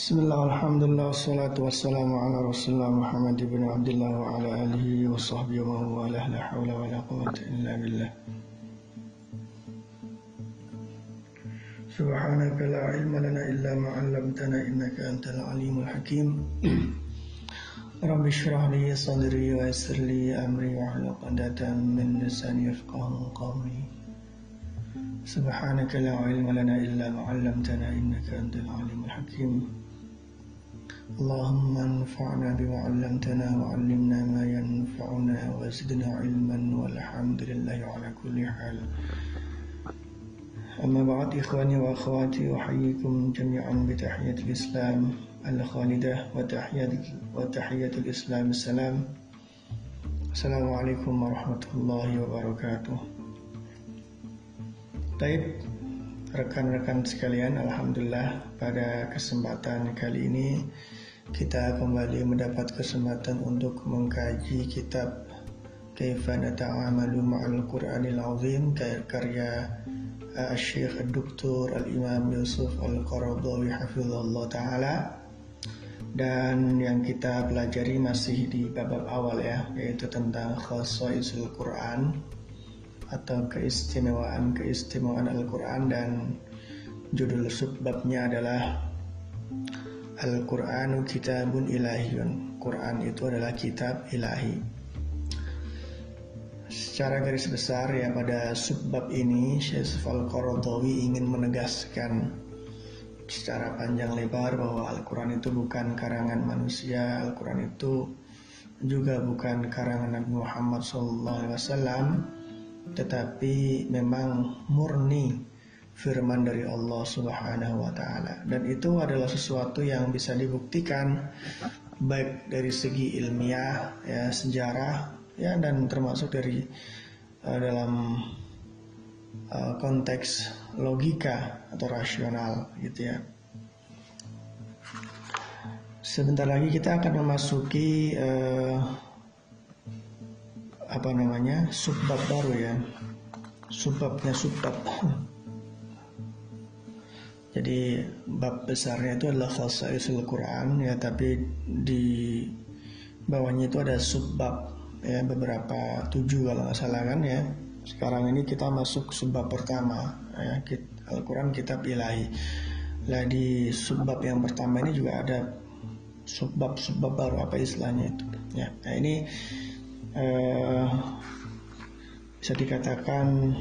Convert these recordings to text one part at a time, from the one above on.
بسم الله والحمد لله والصلاة والسلام على رسول الله محمد بن عبد الله وعلى آله وصحبه ومن والاه لا حول ولا قوة إلا بالله سبحانك لا علم لنا إلا ما علمتنا إنك أنت العليم الحكيم رب اشرح لي صدري ويسر لي أمري وحل عقدة من لساني يفقه قولي سبحانك لا علم لنا إلا ما علمتنا إنك أنت العليم الحكيم اللهم انفعنا بما علمتنا وعلمنا ما ينفعنا وزدنا علما والحمد لله على كل حال. أما بعد إخواني وأخواتي أحييكم جميعا بتحية الإسلام الخالدة وتحية وتحية الإسلام السلام. السلام عليكم ورحمة الله وبركاته. طيب rekan-rekan sekalian Alhamdulillah pada kesempatan kali ini kita kembali mendapat kesempatan untuk mengkaji kitab Kaifa Nata'amalu Ma'al Qur'anil Azim karya uh, Syekh Dr. Al-Imam Yusuf Al-Qaradawi Hafizullah Ta'ala dan yang kita pelajari masih di bab awal ya yaitu tentang khasaisul Quran atau keistimewaan-keistimewaan Al-Quran dan judul subbabnya adalah Al-Qur'anu kitabun ilahiyun. Quran itu adalah kitab ilahi. Secara garis besar ya pada subbab ini Syekh Al-Qaradawi ingin menegaskan secara panjang lebar bahwa Al-Quran itu bukan karangan manusia, Al-Quran itu juga bukan karangan Nabi Muhammad SAW, tetapi memang murni firman dari Allah Subhanahu wa taala dan itu adalah sesuatu yang bisa dibuktikan baik dari segi ilmiah ya sejarah ya dan termasuk dari uh, dalam uh, konteks logika atau rasional gitu ya. Sebentar lagi kita akan memasuki uh, apa namanya subbab baru ya. Subbabnya subbab. Jadi bab besarnya itu adalah khasaisul Quran ya, tapi di bawahnya itu ada subbab ya beberapa tujuh kalau nggak salah kan ya. Sekarang ini kita masuk subbab pertama ya Al-Quran kitab ilahi. Lah di subbab yang pertama ini juga ada subbab-subbab baru apa istilahnya itu ya. Nah ini eh, bisa dikatakan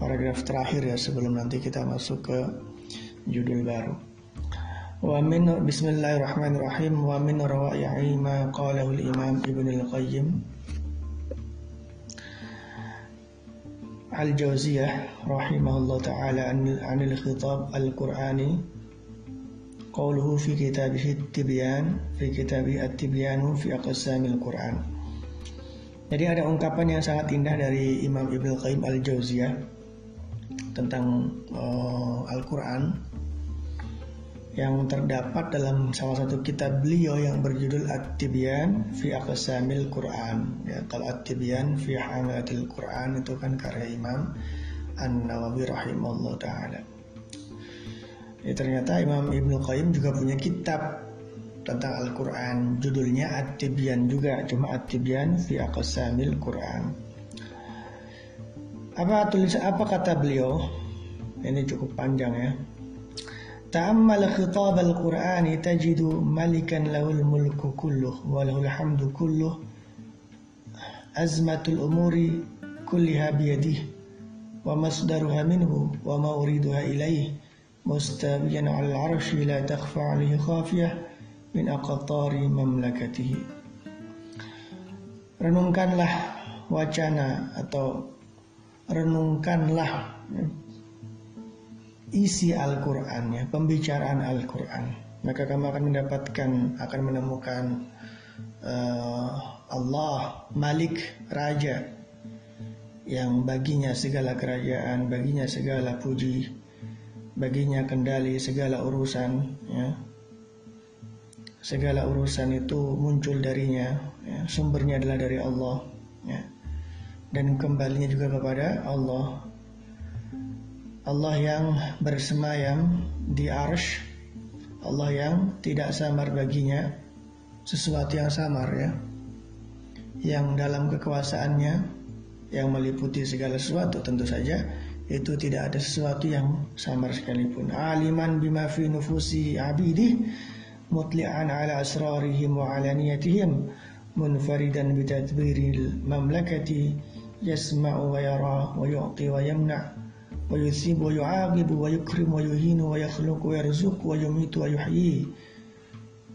paragraf terakhir ya sebelum nanti kita masuk ke judul baru. Wa min bismillahirrahmanirrahim wa min rawai'i ma qalahu al-Imam Ibn al-Qayyim Al-Jauziyah rahimahullah taala an al-khitab al-Qur'ani. Qawluhu fi kitabih at-tibyan fi kitabih at-tibyanu fi aqsamil Qur'an Jadi ada ungkapan yang sangat indah dari Imam Ibn Qayyim Al-Jauziyah tentang uh, Al-Quran yang terdapat dalam salah satu kitab beliau yang berjudul At-Tibyan fi Aqsamil Quran. Ya, kalau At-Tibyan fi Hamilatil Quran itu kan karya Imam An-Nawawi rahimahullah taala. Ya, ternyata Imam Ibnu Qayyim juga punya kitab tentang Al-Quran. Judulnya At-Tibyan juga cuma At-Tibyan fi aqsamil Quran. Apa tulis apa kata beliau? Ini cukup panjang ya. Ta'ammal khitab al-Qur'an tajidu malikan lahul mulku kulluh wa hamdu kulluh azmatul umuri kulliha biyadih wa masdaruha minhu wa mauriduha ilaih mustawiyan al-arshi la takhfa alaihi khafiyah min aqtari mamlakatihi. Renungkanlah wacana atau renungkanlah ya, isi Al-Quran ya, pembicaraan Al-Quran. Maka kamu akan mendapatkan, akan menemukan uh, Allah, Malik, Raja, yang baginya segala kerajaan, baginya segala puji, baginya kendali segala urusan, ya, Segala urusan itu muncul darinya, ya. sumbernya adalah dari Allah, ya. dan kembalinya juga kepada Allah Allah yang bersemayam di arsh Allah yang tidak samar baginya sesuatu yang samar ya yang dalam kekuasaannya yang meliputi segala sesuatu tentu saja itu tidak ada sesuatu yang samar sekalipun aliman bima fi nufusi abidi مطلعا على أسرارهم وعلانيتهم منفردا بتدبير المملكة يسمع ويرى ويعطي ويمنع ويثيب ويعاقب ويكرم ويهين ويخلق ويرزق ويميت ويحيي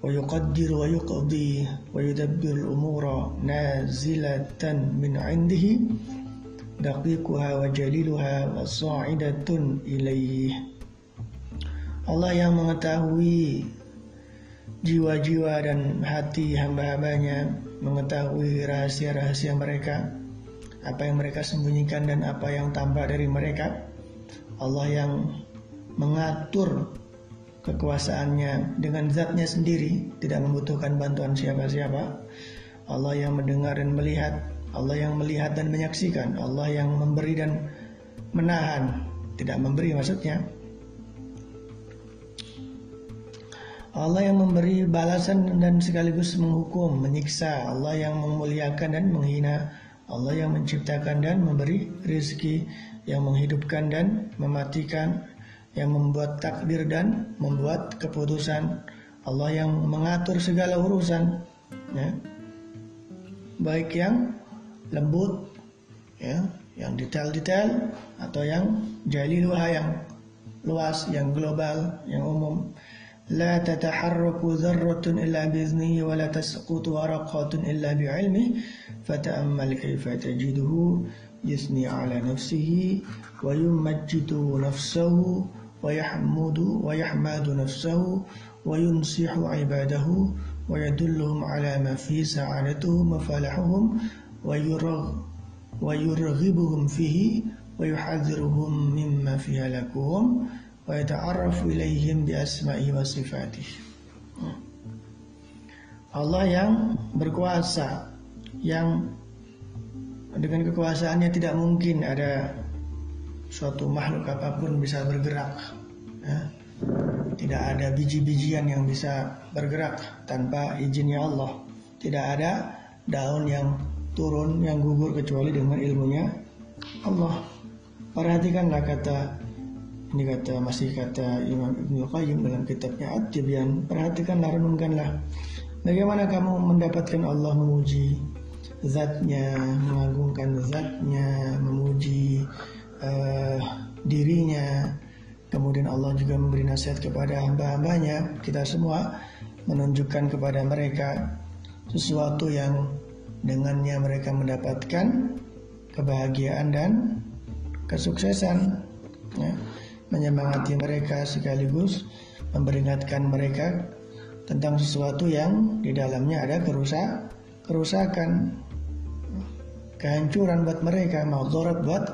ويقدر ويقضي ويدبر الأمور نازلة من عنده دقيقها وجليلها وصاعدة إليه. الله يا مغتاوي jiwa-jiwa dan hati hamba-hambanya mengetahui rahasia-rahasia mereka apa yang mereka sembunyikan dan apa yang tampak dari mereka. Allah yang mengatur kekuasaannya dengan zatnya sendiri tidak membutuhkan bantuan siapa-siapa. Allah yang mendengar dan melihat Allah yang melihat dan menyaksikan Allah yang memberi dan menahan tidak memberi maksudnya Allah yang memberi balasan dan sekaligus menghukum, menyiksa. Allah yang memuliakan dan menghina. Allah yang menciptakan dan memberi rezeki yang menghidupkan dan mematikan yang membuat takdir dan membuat keputusan. Allah yang mengatur segala urusan ya. Baik yang lembut ya yang detail-detail atau yang jaliluha yang luas yang global yang umum لا تتحرك ذرة إلا بإذنه ولا تسقط ورقة إلا بعلمه فتأمل كيف تجده يثني على نفسه ويمجد نفسه ويحمد ويحمد نفسه وينصح عباده ويدلهم على ما فيه سعادتهم وفلاحهم ويرغ ويرغبهم فيه ويحذرهم مما فيه هلاكهم wa. Allah yang berkuasa yang dengan kekuasaannya tidak mungkin ada suatu makhluk apa pun bisa bergerak. Ya. Tidak ada biji-bijian yang bisa bergerak tanpa izinnya Allah. Tidak ada daun yang turun yang gugur kecuali dengan ilmunya Allah. Perhatikanlah kata ini kata masih kata Imam Ibnu Qayyim dalam kitabnya At-Tibyan. Perhatikanlah renungkanlah bagaimana kamu mendapatkan Allah memuji zatnya, mengagungkan zatnya, memuji uh, dirinya. Kemudian Allah juga memberi nasihat kepada hamba-hambanya, kita semua menunjukkan kepada mereka sesuatu yang dengannya mereka mendapatkan kebahagiaan dan kesuksesan. Menyemangati mereka sekaligus memperingatkan mereka tentang sesuatu yang di dalamnya ada kerusak, kerusakan, kehancuran buat mereka, maudorat buat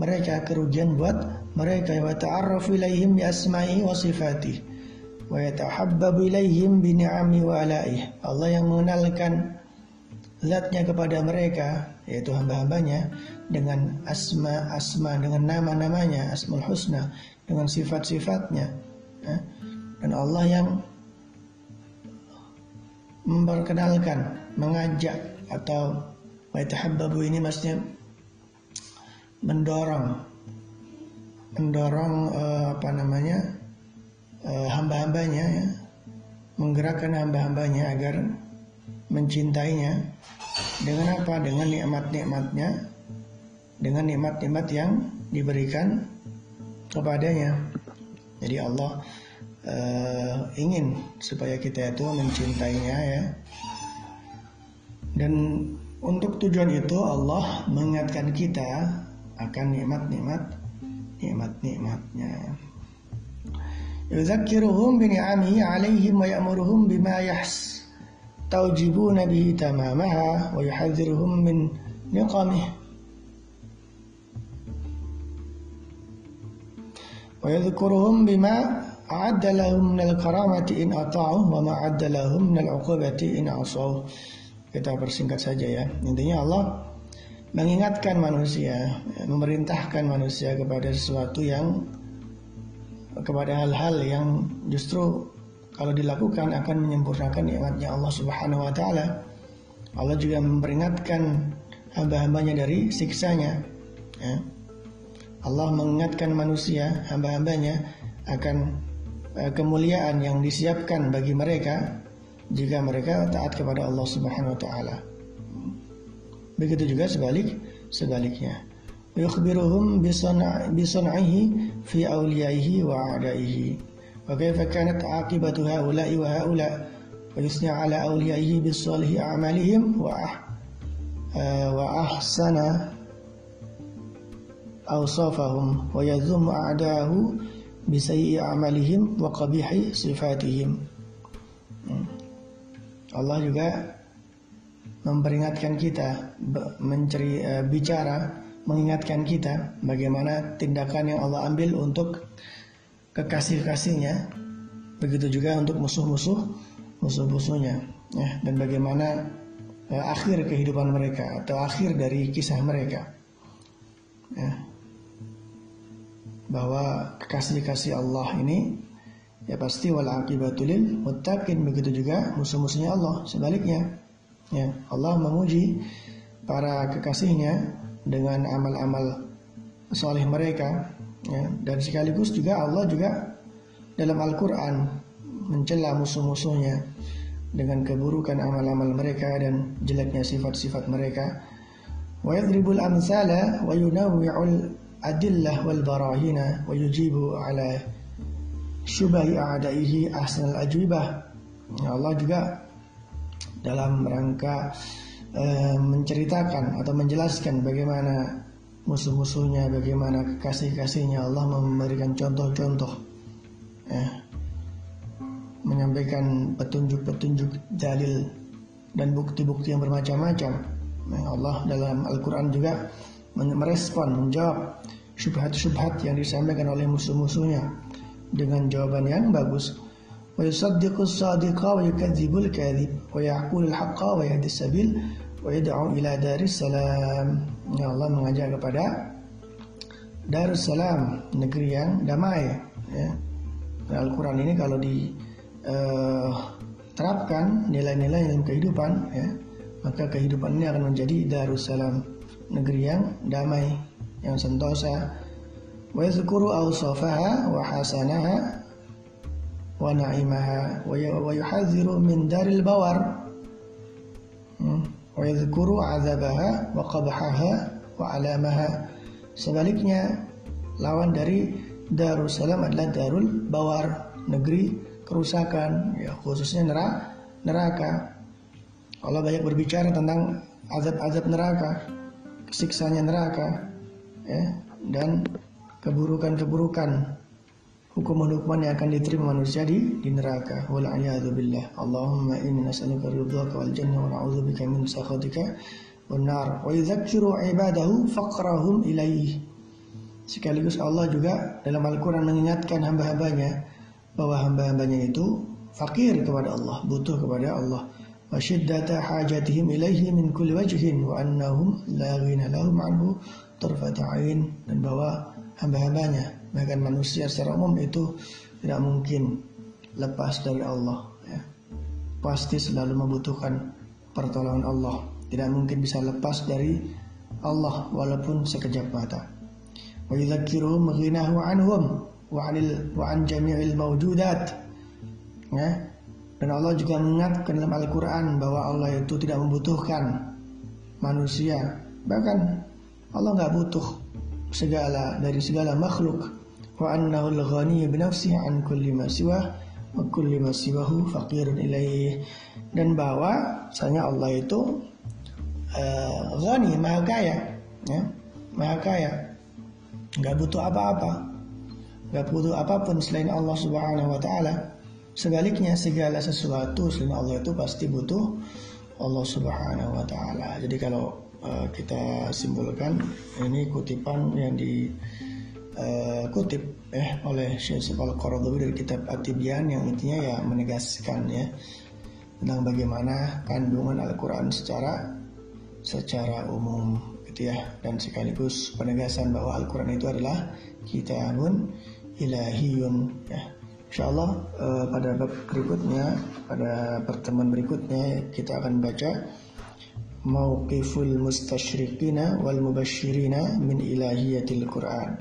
mereka kerugian buat mereka. Wa ta'arraf ilaihim bi asma'i wa sifati wa yatahabbabu ilaihim bi ni'ami wa alaih. Allah yang mengenalkan zatnya kepada mereka yaitu hamba-hambanya dengan asma-asma dengan nama-namanya asmaul husna dengan sifat-sifatnya ya. dan Allah yang memperkenalkan mengajak atau wa yatahabbabu ini maksudnya mendorong mendorong uh, apa namanya uh, hamba-hambanya ya menggerakkan hamba-hambanya agar mencintainya dengan apa dengan nikmat-nikmatnya dengan nikmat-nikmat yang diberikan kepadanya jadi Allah uh, ingin supaya kita itu mencintainya ya dan untuk tujuan itu Allah mengingatkan kita akan nikmat-nikmat nikmat-nikmatnya. Yudzakiruhum bi ni'amihi 'alaihim wa ya'muruhum bima yahs tawjibuna bihi tamamaha wa yuhadziruhum min niqamih. Yadhkuruhum bima a'adda lahum min al-karamati in ata'uh wa ma 'adda lahum min al-'uqubati in. Kita persingkat saja ya. Intinya Allah mengingatkan manusia, memerintahkan manusia kepada sesuatu yang kepada hal-hal yang justru kalau dilakukan akan menyempurnakan nikmatnya Allah Subhanahu wa taala. Allah juga memperingatkan hamba-hambanya dari siksanya. Ya. Allah mengingatkan manusia, hamba-hambanya akan uh, kemuliaan yang disiapkan bagi mereka jika mereka taat kepada Allah Subhanahu wa taala. Begitu juga sebalik sebaliknya. Yukhbiruhum bisan'ihi fi awliyaihi wa a'daihi. Wa kaifa kanat aqibatu haula'i wa haula' wa yusni ala awliyaihi bisalihi a'malihim wa ah, uh, wa ahsana awsafahum wa yadhum a'dahu bisayyi a'malihim wa qabihi sifatihim. Hmm. Allah juga memperingatkan kita menceri uh, bicara mengingatkan kita bagaimana tindakan yang Allah ambil untuk kekasih-kasihnya begitu juga untuk musuh-musuh musuh-musuhnya ya dan bagaimana uh, akhir kehidupan mereka atau akhir dari kisah mereka ya bahwa kekasih-kasih Allah ini ya pasti wal aqibatul muttaqin. Begitu juga musuh-musuhnya Allah sebaliknya. Ya, Allah memuji para kekasihnya dengan amal-amal soleh mereka ya, dan sekaligus juga Allah juga dalam Al-Quran mencela musuh-musuhnya dengan keburukan amal-amal mereka dan jeleknya sifat-sifat mereka. Wa yadribul amsala wa yunawwi'ul adillah wal barahina wa yujibu ala syubahi a'daihi ahsanal ajwibah ya Allah juga dalam rangka e, menceritakan atau menjelaskan bagaimana musuh-musuhnya, bagaimana kekasih-kasihnya. Allah memberikan contoh-contoh ya, menyampaikan petunjuk-petunjuk dalil dan bukti-bukti yang bermacam-macam. Nah, Allah dalam Al-Quran juga merespon, menjawab syubhat-syubhat yang disampaikan oleh musuh-musuhnya dengan jawaban yang bagus. Wa yusaddiqu as-sadiqa wa yukadzibu al-kadhib wa yaqulu al-haqqa wa yahdi sabil wa yad'u ila. Ya Allah mengajak kepada Darussalam, negeri yang damai ya. Al-Qur'an ini kalau diterapkan eh, nilai-nilai dalam kehidupan ya, maka kehidupan ini akan menjadi Darussalam negeri yang damai, yang sentosa. Wa yadhkuru awsafaha wa hasanaha wa na'imaha wa ya-, yuhadziru min daril bawar. Hmm. Wa yadhkuru azabaha wa qabhaha wa alamaha. Sebaliknya, lawan dari Darussalam adalah Darul Bawar, negeri kerusakan, ya khususnya neraka. Allah banyak berbicara tentang azab-azab neraka siksanya neraka ya dan keburukan-keburukan hukuman-hukuman yang akan diterima manusia di, di neraka. Wal billah. Allahumma inni nas'aluka ridhaka wal jannah wa na'udzubika min sakhatika wan nar. Wa yudzakiru ibadahu faqrahum ilaih. Sekaligus Allah juga dalam Al-Quran mengingatkan hamba-hambanya bahwa hamba-hambanya itu fakir kepada Allah, butuh kepada Allah. Syiddata hajatihim ilaihi min kulli wajhin wa annahum la ghina lahum anhu tarfata'in dan bahwa hamba-hambanya. Bahkan manusia secara umum itu tidak mungkin lepas dari Allah ya. pasti selalu membutuhkan pertolongan Allah. Tidak mungkin bisa lepas dari Allah walaupun sekejap mata. Wa yudzakiruhum ghinahu anhum wa anil wa an jami'il mawjudat. Ya dan Allah juga mengingatkan dalam Al-Quran bahwa Allah itu tidak membutuhkan manusia. Bahkan Allah nggak butuh segala dari segala makhluk. Wa annahu al-ghani bi nafsihi an kulli ma siwa wa kulli ma siwahu faqirun ilaih dan bahwa misalnya Allah itu uh, ghani maha kaya ya maha kaya. Nggak butuh apa-apa. Nggak butuh apa pun selain Allah Subhanahu wa taala sebaliknya segala sesuatu selain Allah itu pasti butuh Allah Subhanahu wa taala. Jadi kalau uh, kita simpulkan ini kutipan yang di uh, kutip eh oleh Syekh Al-Qaradawi dari kitab At-Tibyan yang intinya ya menegaskan ya tentang bagaimana kandungan Al-Quran secara secara umum gitu ya. Dan sekaligus penegasan bahwa Al-Quran itu adalah kitabun ilahiyun ya Insya Allah uh, pada bab berikutnya, pada pertemuan berikutnya kita akan baca Mauqiful mustasyrikina wal mubashirina min ilahiyatil Quran.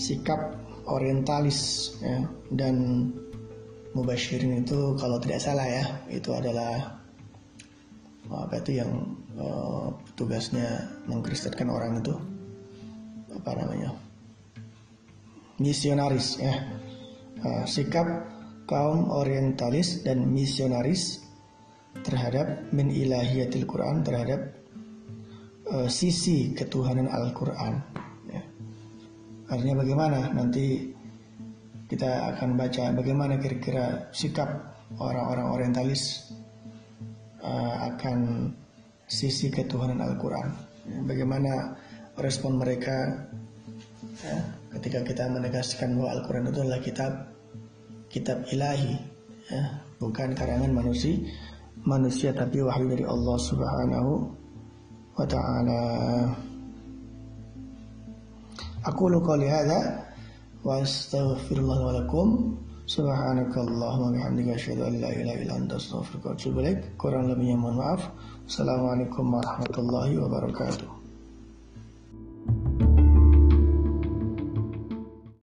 Sikap orientalis ya, dan mubashirin itu kalau tidak salah ya, itu adalah apa itu yang uh, tugasnya mengkristenkan orang itu? Apa namanya? Misionaris ya uh, sikap kaum orientalis dan misionaris terhadap min ilahiyatil Quran terhadap uh, sisi ketuhanan Al-Quran ya. artinya bagaimana nanti kita akan baca bagaimana kira-kira sikap orang-orang orientalis uh, akan sisi ketuhanan Al-Quran. Bagaimana respon mereka ya, ketika kita menegaskan bahwa Al-Quran itu adalah kitab kitab ilahi, ya, bukan karangan manusia, manusia tapi wahyu dari Allah Subhanahu wa taala. Aku qouli hadza wa astaghfirullah wa lakum Subhanakallahumma bihamdika asyhadu an la ilaha illa anta astaghfiruka wa. Kurang lebihnya mohon maaf. Assalamualaikum warahmatullahi wabarakatuh.